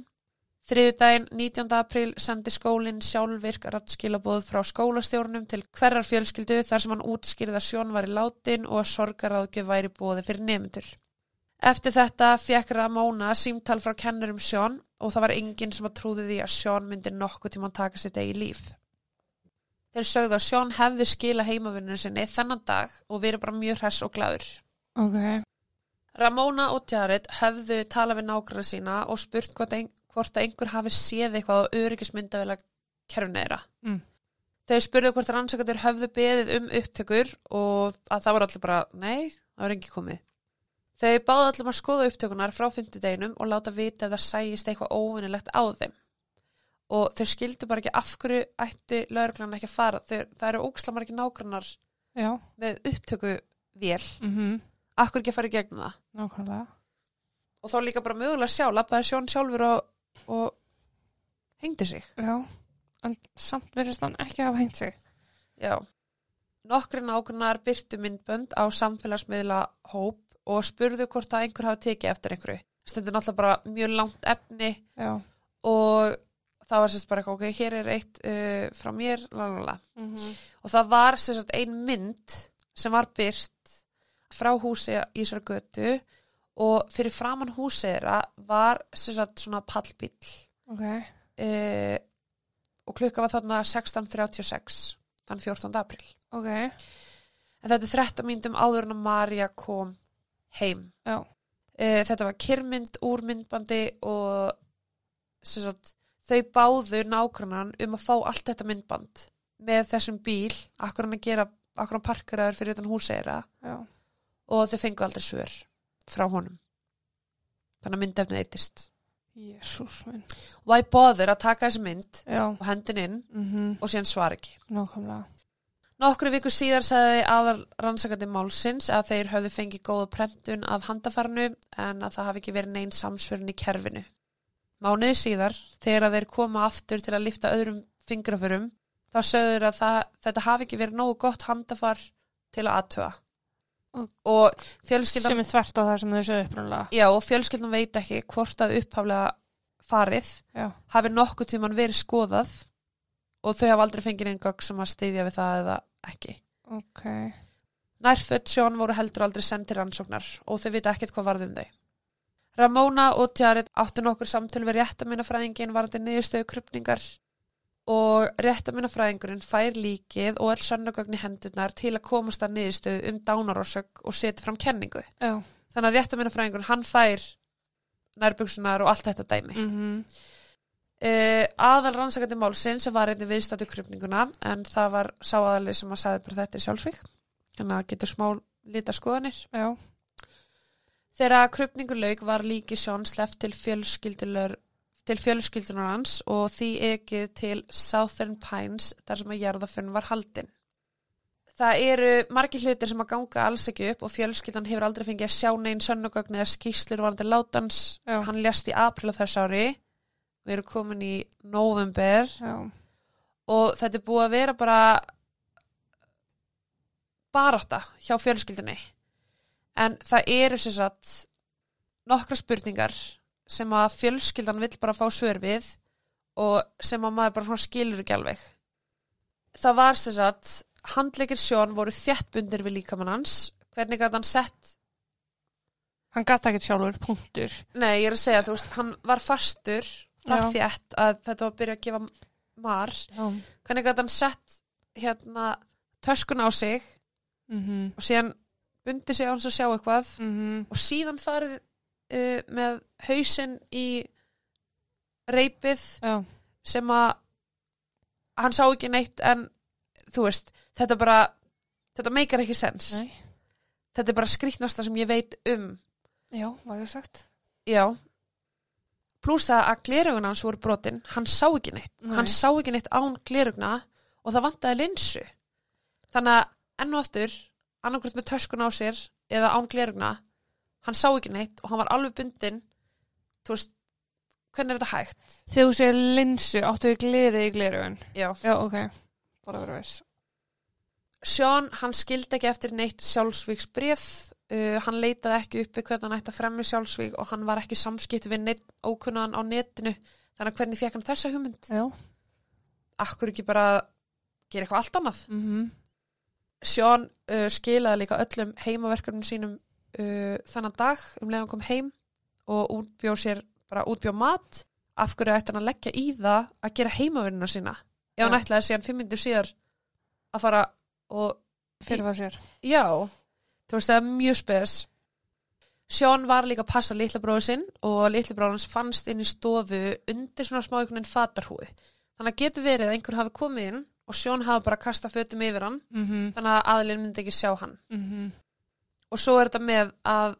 Þriðudaginn 19. apríl sendi skólinn sjálfvirk rattskilabóð frá skólastjórnum til hverjar fjölskyldu þar sem hann útskýrði að Sjón væri látin og að sorgaráðgjöf væri bóði fyrir nemyndur. Eftir þetta fekk Ramóna símtal frá kennurum Sjón og það var enginn sem að trúði því að Sjón myndi nokkuð tíma taka sitt eigi líf. Þeir sögðu að Sjón hefði skila heimavinninu sinni þennan dag og verið bara mjög hress og glæður. ok, Ramóna og Jared höfðu talað við nágranna sína og spurt hvort, ein, hvort að einhver hafi séð eitthvað á öryggismyndavela kerfinu þeirra. Mm. Þau spurðu hvort rannsakandur höfðu beðið um upptökur og að það voru allir bara, nei, það var engi komið. Þau báðu allir um að skoða upptökunar frá fymtudeginum og láta vita ef það sæjist eitthvað óvinnilegt á þeim. Og þau skildu bara ekki af hverju ætti lauruglan ekki að fara. Þau, það eru ógslamar ekki nágrannar já, með upptökuvél. mhm, Akkur ekki að fara í gegnum það. nákvæmlega, og þá líka bara mögulega sjá, lappaði sjón sjálfur og, og hengdi sig. já, en samt verðist hann ekki hafa hengt sig, Já. Nokkri nágrannar byrtu myndbönd á samfélagsmiðla hóp og spurðu hvort að einhver hafi tekið eftir einhverju. Stundur náttúrulega bara mjög langt efni já, og það var sérst bara ok, hér er eitt uh, frá mér, lalala. mhm, Og það var sérst ein mynd sem var byrt frá húsi í þessar götu og fyrir framann húsi þeirra var sérst svona pallbíll. ok, uh, og klukka var þarna 16.36 þann 14. april ok, en þetta er 13 mínútum áður en að Marja kom heim. Já, e, þetta var kyrmynd úr myndbandi og sagt, þau báðu nágrannan um að fá allt þetta myndband með þessum bíl, akkur hann að gera akkur hann parkeraður fyrir utan húseira já, og þau fengu aldrei svör frá honum. Þannig að myndefnið eitist jésús minn. Why bother að taka þessi mynd já, og hendin inn mhm, og síðan svar ekki? Nákvæmlega Nokkru viku síðar sagði aðal rannsakandi málsins að þeir höfðu fengið góða prentun af handafarnu en að það hafi ekki verið neinn samsvörun í kerfinu. Mánuði síðar, þegar þeir koma aftur til að lifta öðrum fingraförum, þá sögður að það, þetta hafi ekki verið nógu gott handafar til að aðtöa. Og- Og fjölskyldan, sem er þvert á það sem þau sögðu upprunlega já, og fjölskyldan veit ekki hvort að upphaflega farið já, hafi nokkuð tíman verið skoðað og þau hafa aldrei fengið einn gögg sem að styðja við það eða ekki. ok Nærfödd sjón voru heldur aldrei sendir rannsóknar og þau vita ekkert hvað varð um þau. Ramóna og Jared áttu nokkur samtöl við réttaminafræðingin varandi niðurstöðu krupningar og réttaminafræðingurinn fær líkið og öll sannagögn í hendurnar til að komast að niðurstöðu um dánarórsök og setja fram kenningu. já, Þannig að réttaminafræðingurinn hann fær nærbuksunar og allt þetta dæmi. mhm, Uh, aðal rannsakandi málsinn sem var einnig viðstættu krupninguna en það var sá aðali sem að sagði bara þetta er sjálfsvík þannig að getur smá lita skoðanir já, þegar krupningu lauk var líki Sjón sleppt til fjölskyldunar hans og því ekið til Southern Pines þar sem að jarðafönn var haldin Það eru margir hlutir sem að ganga alls ekki upp og fjölskyldan hefur aldrei fengið að sjá neginn sönnugögn eða skýslur varandi látans. Já. hann lést í april á þess ári við erum komin í november já, og þetta er búið að vera bara barátta hjá fjölskyldunni. En það eru sem sagt nokkra spurningar sem að fjölskyldan vill bara fá svör við og sem að maður bara skilur ekki alveg. Það var sem sagt handleikir sjón voru þéttbundir við líkamann hans. Hvernig gæti hann sett hann gata ekkert sjálfur, punktur. Nei ég er að segja þú veist hann var fastur þétt að þetta var að byrja að gefa mar. Já, hvernig gæti hann sett hérna töskun á sig mhm, og síðan bundi sig á hans að sjá eitthvað mhm. og síðan farið uh, með hausinn í reipið já, sem að hann sá ekki neitt en þú veist, þetta bara þetta meikar ekki sens. Nei, þetta er bara skrýtnasta sem ég veit um. Já, var ég sagt. Já pluss að að glerugun hans voru brotin hann sá ekki neitt, Nei. hann sá ekki neitt án glerugna og það vantaði linsu þannig að enn og aftur annarkvæmt með töskun á sér eða án glerugna hann sá ekki neitt og hann var alveg bundinn þú veist, hvernig er þetta hægt? þegar þú segir linsu, áttu við glerið í glerugun Já. já, ok, bara vera veist Sean, hann skildi ekki eftir neitt sjálfsvíksbref uh, hann leitaði ekki uppi hvernig hann ætti að fremja sjálfsvík og hann var ekki samskipti við neitt ókunnan á netinu. Þannig að hvernig fekk hann þessa hugmynd? já, Akkur ekki bara gera eitthvað allt annað? mhm, Sean uh, skilaði líka öllum heimaverkefnum sínum uh, þannig dag um leiðan kom heim og útbjóð sér bara útbjóð mat. Af hverju ætti hann að leggja í það að gera heimavinnuna sína? Ef hann ætlaði síðan fimm myndir síðar að fara fyrir það sér. Já, þú veist það er mjög spes. Sean var líka að passa litla bróðu sinn og litla bróðu hans fannst inn í stofu undir svona smá einhvern veginn fatarhúi. Þannig að getur verið að einhver hafi komið inn og Sean hafi bara kastað fötum yfir hann mhm, þannig að aðlinn myndi ekki sjá hann. Mhm, og svo er þetta með að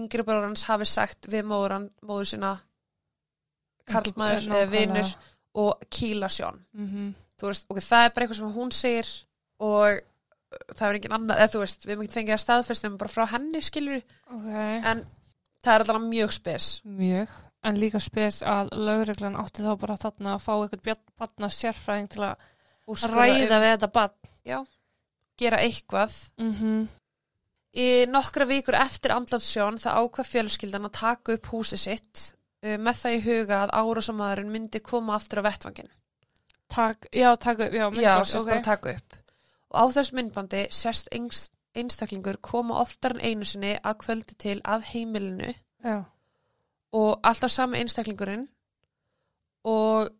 yngri bróður hans hafi sagt við móður, hann, móður sína karlmaður eða vinur og kýla sjón mhm, þú veist, ok, það er bara eitthvað sem hún segir og uh, það er engin annað, eða þú veist, við erum ekki fengið að staðfestum bara frá henni skilur ok, en það er alltaf mjög spes. Mjög. En líka spes að lögreglan átti þá bara þarna að fá eitthvað barna sérfræðing til að Úrskurða ræða um, við þetta barn. Já, gera eitthvað. Mhm, í nokkra vikur eftir andlatsjón það ákvað fjölskyldan að taka upp húsi sitt uh, með það í huga að árásamæðurinn myndi koma aftur á vettvangin tak, já, takk upp já, Já, myndband, sérst ok. bara taka upp. Og á þess myndbandi sérst einst, einstaklingur koma oftar en einu sinni að kvöldi til að heimilinu já, og alltaf sami einstaklingurinn og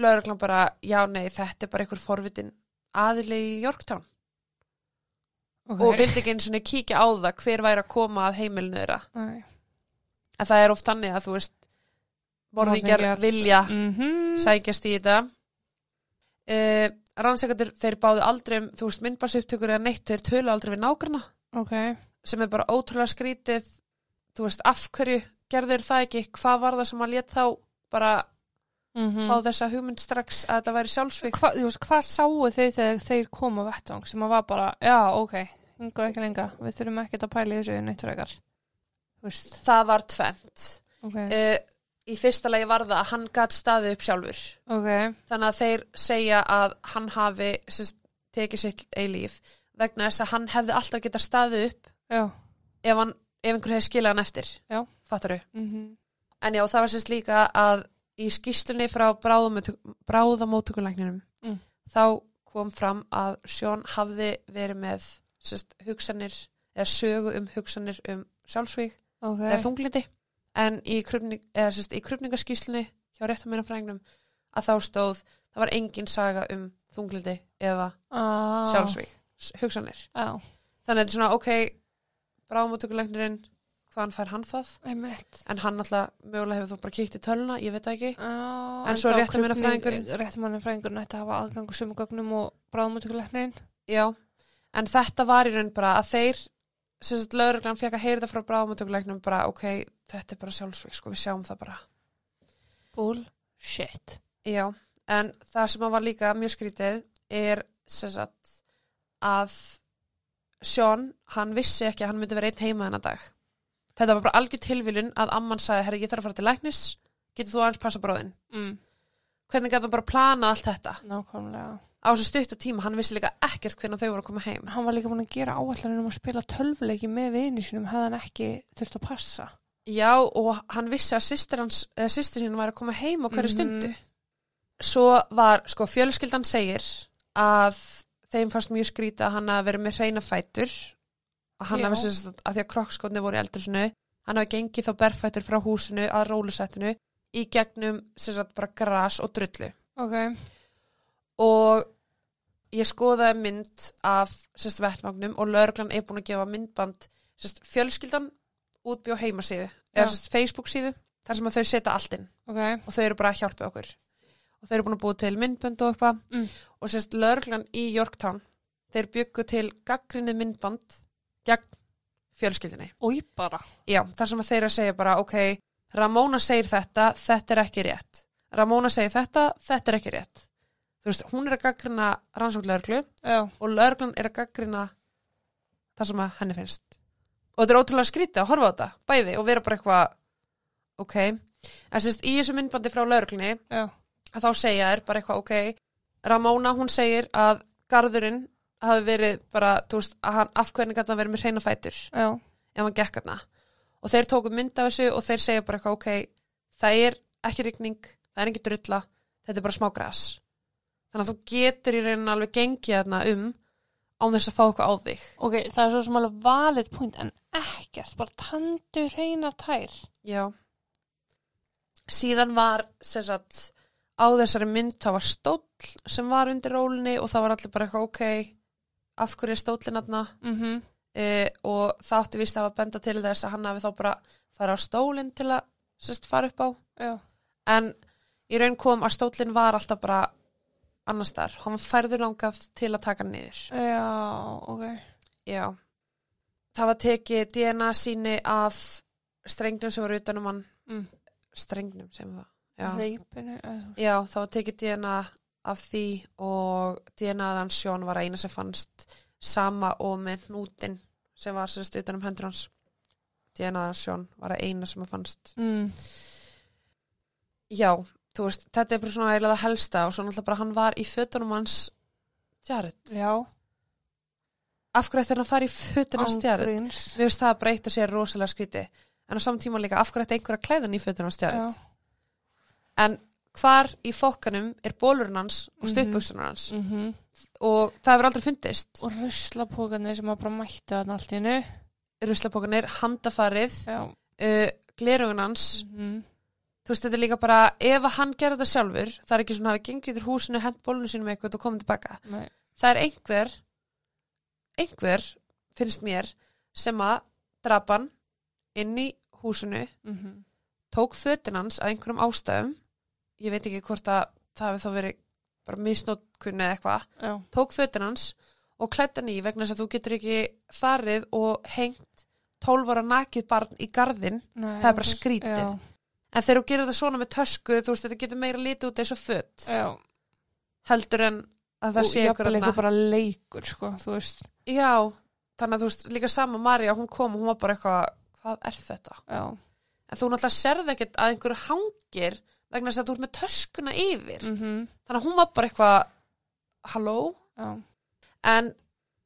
lögreglan bara, já nei, þetta er bara einhver forvitin aðili í Yorktown ok og vildi ekki einu sinni kíkja á það hver væri að koma að heimilinu þeirra. Nei. en það er oft þannig að þú veist Morðingjar. vilja Mhm. sækjast í þetta uh, rannsekandur þeir báðu aldrei um þú veist myndbarsuptökur eða neitt þeir tölu aldrei við nágrana Ok, sem er bara ótrúlega skrítið þú veist af hverju gerður það ekki? Hvað var það sem að lét þá bara mm fá þessa hugmynd strax að þetta væri sjálfsvík Hva, þú veist, hvað sáu þau þegar þeir komu á vettvang sem að var bara, já, ok, hingað ekki lenga, við þurfum ekkert að pæla í þessu neitt frekar. Það var tvent ok, uh, í fyrsta lagi var það að hann gat staðið upp sjálfur. Ok, þannig að þeir segja að hann hafi sérst, tekið sitt eilíf vegna þess að hann hefði alltaf getað staðið upp já, ef, hann, ef einhver hefði skilað hann eftir. Já. fattaru mhm, en já það var sérst líka að í skýstunni frá bráðamótökulækninum Mm. þá kom fram að Sjón hafði verið með sérst, hugsanir eða sögu um hugsanir um sjálfsvík ok, eða þunglindi en í, krupning, eða, sérst, í krupningaskýslunni hjá réttamennafræðingnum að þá stóð það var engin saga um þunglindi eða ah, sjálfsvík, hugsanir. Já, þannig að þetta er svona ok bráðamótökulæknirinn hvaðan fær hann það? En hann alltaf mögulega hefur þú bara kíkt í töluna, ég veit ekki. Ah, En svo þá réttarmeinafræðingurinn- krufning- Réttarmeinafræðingurinn ætti að hafa aðgangu sumu gögnum og bráðmötugulegnin. já, en þetta var í raun bara að þeir sem sagt lögreglan fekk að heyra þetta frá bráðamótökulæknum bara ok, þetta er bara sjálfsvík sko, við sjáum það bara Bullshit. já, en það sem var líka mjög skrítið er sem sagt að Sean, hann vissi ekki að hann myndi vera einn heima þennan dag þetta var bara algjör tilviljun að amman sagði, herri, ég þarf að fara til læknis getur þú aðeins passa bróðin Mm. hvernig gæti hann bara plana allt þetta Nákvæmlega. Á þessu stuttu tíma, hann vissi líka ekkert hvernig þau voru að koma heim Hann var líka búin að gera áallanum að spila tölvuleiki með vini sinum hefði hann ekki þurft að passa. Já, og hann vissi að sýstir sín var að koma heim á hverju Mhm. stundu. Svo var, sko, fjölskyldan segir að þeim fannst mjög skrýta að hann að vera með hreina fætur að hann Já. hafi sérst að því að krokkskotni voru í eldursinu, hann hafi gengið þá berfætur frá húsinu að rólusettinu í gegnum sérst bara gras og drullu. Ok. Og ég skoðaði mynd af sérst vettvagnum og lögreglan er búin að gefa myndband sérst fjölskyldan útbjó heimasíðu, eða sérst Facebook síðu þar sem að þau setja allt inn. Ok. og þau eru bara að hjálpa okkur. Og þau eru búin að búa til myndbönd og eitthvað. Mm. og sérst lögreglan í Yorktown þeir byggu til gaggrinni myndband gegn fjölskyldinni Og bara. já, þar sem að þeir að segja bara ok, Ramóna segir þetta, þetta er ekki rétt. Ramóna segir þetta, þetta er ekki rétt þú veist, hún er að gaggrina rannsóknlörglu Já. og lögreglan er að gaggrina það sem að henni finnst og þetta er ótrúlega skrítið að horfa á þetta bæði og vera bara eitthvað ok, en sérst í þessu myndbandi frá lögreglunni Já. að þá segja þér bara eitthvað ok Ramóna hún segir að garðurinn hafi verið bara, þú veist, að hann afhvernig gæti hann verið með hreina fætur Já. ef hann gekk hann og þeir tóku mynd af þessu og þeir segja bara eitthvað ok, það er ekki rigning það er ekki drulla, þetta er bara smá gras þannig að þú getur í rauninni alveg gengið þarna um án þess að fá eitthvað á þig Ok, það er svo sem alveg valið point en ekkert, bara tandur hreinar tær. Já. Síðan var sem sagt, á þessari mynd það var stóll sem var undir rólinni og það var allir bara eitthvað ok af hverju er stóllin aðna Mm -hmm. e, og það átti vist að hafa benda til þess að hann hafi þá bara fara á stólinn til að sérst, fara upp á Já. en í raun kom að stóllin var alltaf bara annars þar, hann færður langað til að taka niður Já, ok. Já. Það var tekið DNA síni af strengnum sem var utanum hann Mm. strengnum sem það Já. Reipinu. Já, það var tekið DNA af því og DNA þann sjón var eina sem fannst sama og með hnútin sem var sérst utanum hendur hans DNA þann sjón var eina sem fannst Mm. Já, þú veist, þetta er bara svona eiginlega það helsta og svo náttúrulega bara hann var í fötunum hans Jared. Já. Af hverju ætti hann að fara í fötunum hans Jared? Mér finnst það að breyta sér rosalega skríti en á saman tíma líka af hverju ætti einhver að klæða hann í fötunum hans Jared? Já. En hvar í fokkanum er bólurinn hans og Mhm. stuttbuksunar hans Mm og það hefur aldrei fundist. Og ruslapókarnir sem að bara mættu þarna allt í innu. Ruslapókanir, handafarið, uh, glerugun hans, Mm þú veist þetta er líka bara ef að hann gerði þetta sjálfur, það er ekki svona að hafi gengið til húsinu, hent bólunu sínum eitthvað og komið tilbaka. Nei. Það er einhver, einhver, finnst mér, sem að drapa hann inn í húsinu mhm, tók fötin hans af einhverjum ástæðum ég veit ekki hvort að það hefði þá verið bara misnótkunni eða eitthvað tók fötin hans og klætt hann í vegna þess að þú getur ekki farið og hengt 12 ára nakið barn í garðin nei, Það er bara skrítið. já, en þegar þú gerir þetta svona með tösku þú veist þetta getur meira litið út eins og fött heldur en að það sé einhver eitthvað þarna- bara leikur sko, þú veist, já, þannig að þú veist líka sama Marja, hún kom og hún var bara eitthvað hvað er þetta? já, En þú náttúrulega serði ekkert að einhverju hangir vegna þess að þú ert með töskuna yfir. Mhm, þannig að hún var bara eitthvað halló? já, En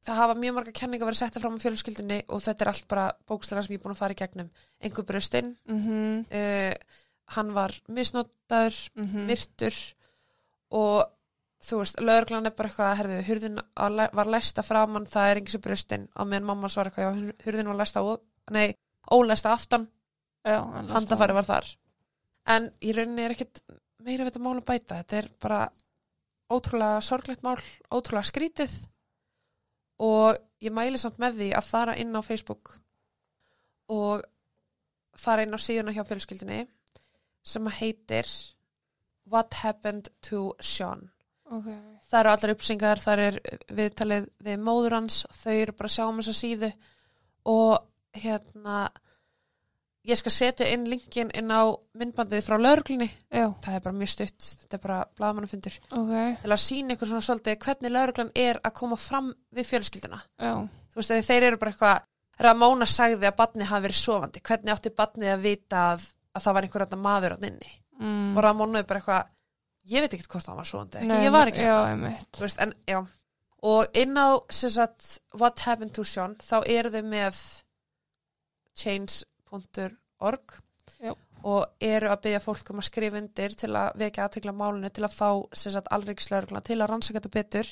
það hafa mjög marga kenninga verið setta fram á fjölskyldinni og þetta er allt bara bókstæðar sem ég er búin að fara í gegnum. Engur bröstinn, mhm, uh, hann var misnotaður, mhm, myrtur og þú veist, lögreglan er bara eitthvað, herðu, hurðin var læsta framann, það er engis bröstinn á meðan mamma var eitthvað, já, hurðin var læsta, ó, nei, ólæsta aftan, handafæri var þar. En í rauninni er ekkit meira við þetta mál að bæta, þetta er bara ótrúlega sorglegt mál, ótrúlega skrítið og ég mæli samt með því að fara inn á Facebook og fara inn á síðuna hjá fjölskyldinni sem heitir What Happened to Sean. Ok, það eru allar uppsingar, það er viðtalið við móður hans, þau eru bara að sjá um þessa síðu og hérna ég skal setja inn linkin inn á myndbandið frá lögreglunni. Já, það er bara mjög stutt, þetta er bara blaðmannafundur ok, til að sína ykkur svona svolítið hvernig lögreglan er að koma fram við fjölskylduna. Já, þú veist, þeir eru bara eitthvað Ramóna sagði að badni hafi verið sofandi. Hvernig átti badni að vita að, að það var einhver annar maður á inni? Mm. og Ramóna er bara eitthvað ég veit ekkert hvort það var sofandi, ekki, Nei, ég var ekki. já, veist, en, já. og inn á sagt, What Happened to Sean þá eru þau með change.org Já. og eru að byggja fólk um að skrifa undir til að vekja aðtegla málinu til að fá alríkislauruglan til að rannsaka þetta betur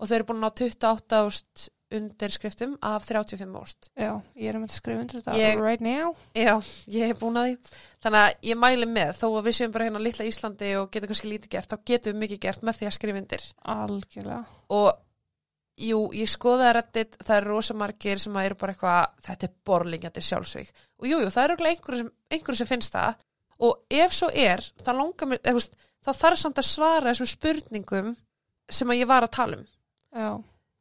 og þau eru búin að ná 28 ást undir skriftum af 35 ást já, ég er um að skrifa undir þetta Ég- right now, Já, ég hef búin að því. Þannig að ég mæli með, þó að við séum bara hérna á litla Íslandi og getum kannski lítið gert, þá getum við mikið gert með því að skrifa undir. algjörlega, og jú, ég skoðaði reddit, það eru rosa margir sem eru bara eitthvað, þetta er borlingjandi sjálfsvík og jú, jú, það eru einhverju sem, einhverju sem finnst það. Og ef svo er, það langar mér eða, það þarf samt að svara þessum spurningum sem að ég var að tala um. Já,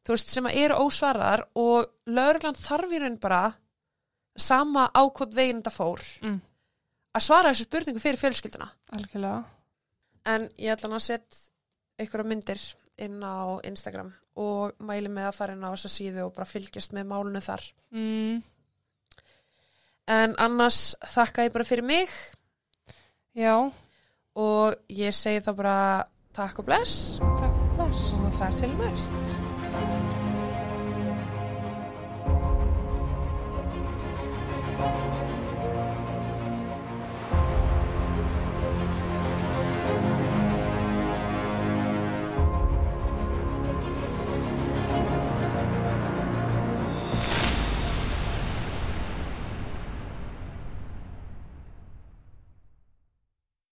þú veist, sem að eru ósvaraðar og lögreglan þarf í raun bara sama ákvot veginn þetta fór mm. að svara þessu spurningu fyrir fjölskylduna. Algjörlega, En ég ætla hann að setja einhverja myndir inn á Instagram og mæli með að fara inn á þessa síðu og bara fylgjast með málunu þar mm. en annars þakka ég bara fyrir mig já og ég segi þá bara takk og bless, takk og, bless. og þar til næst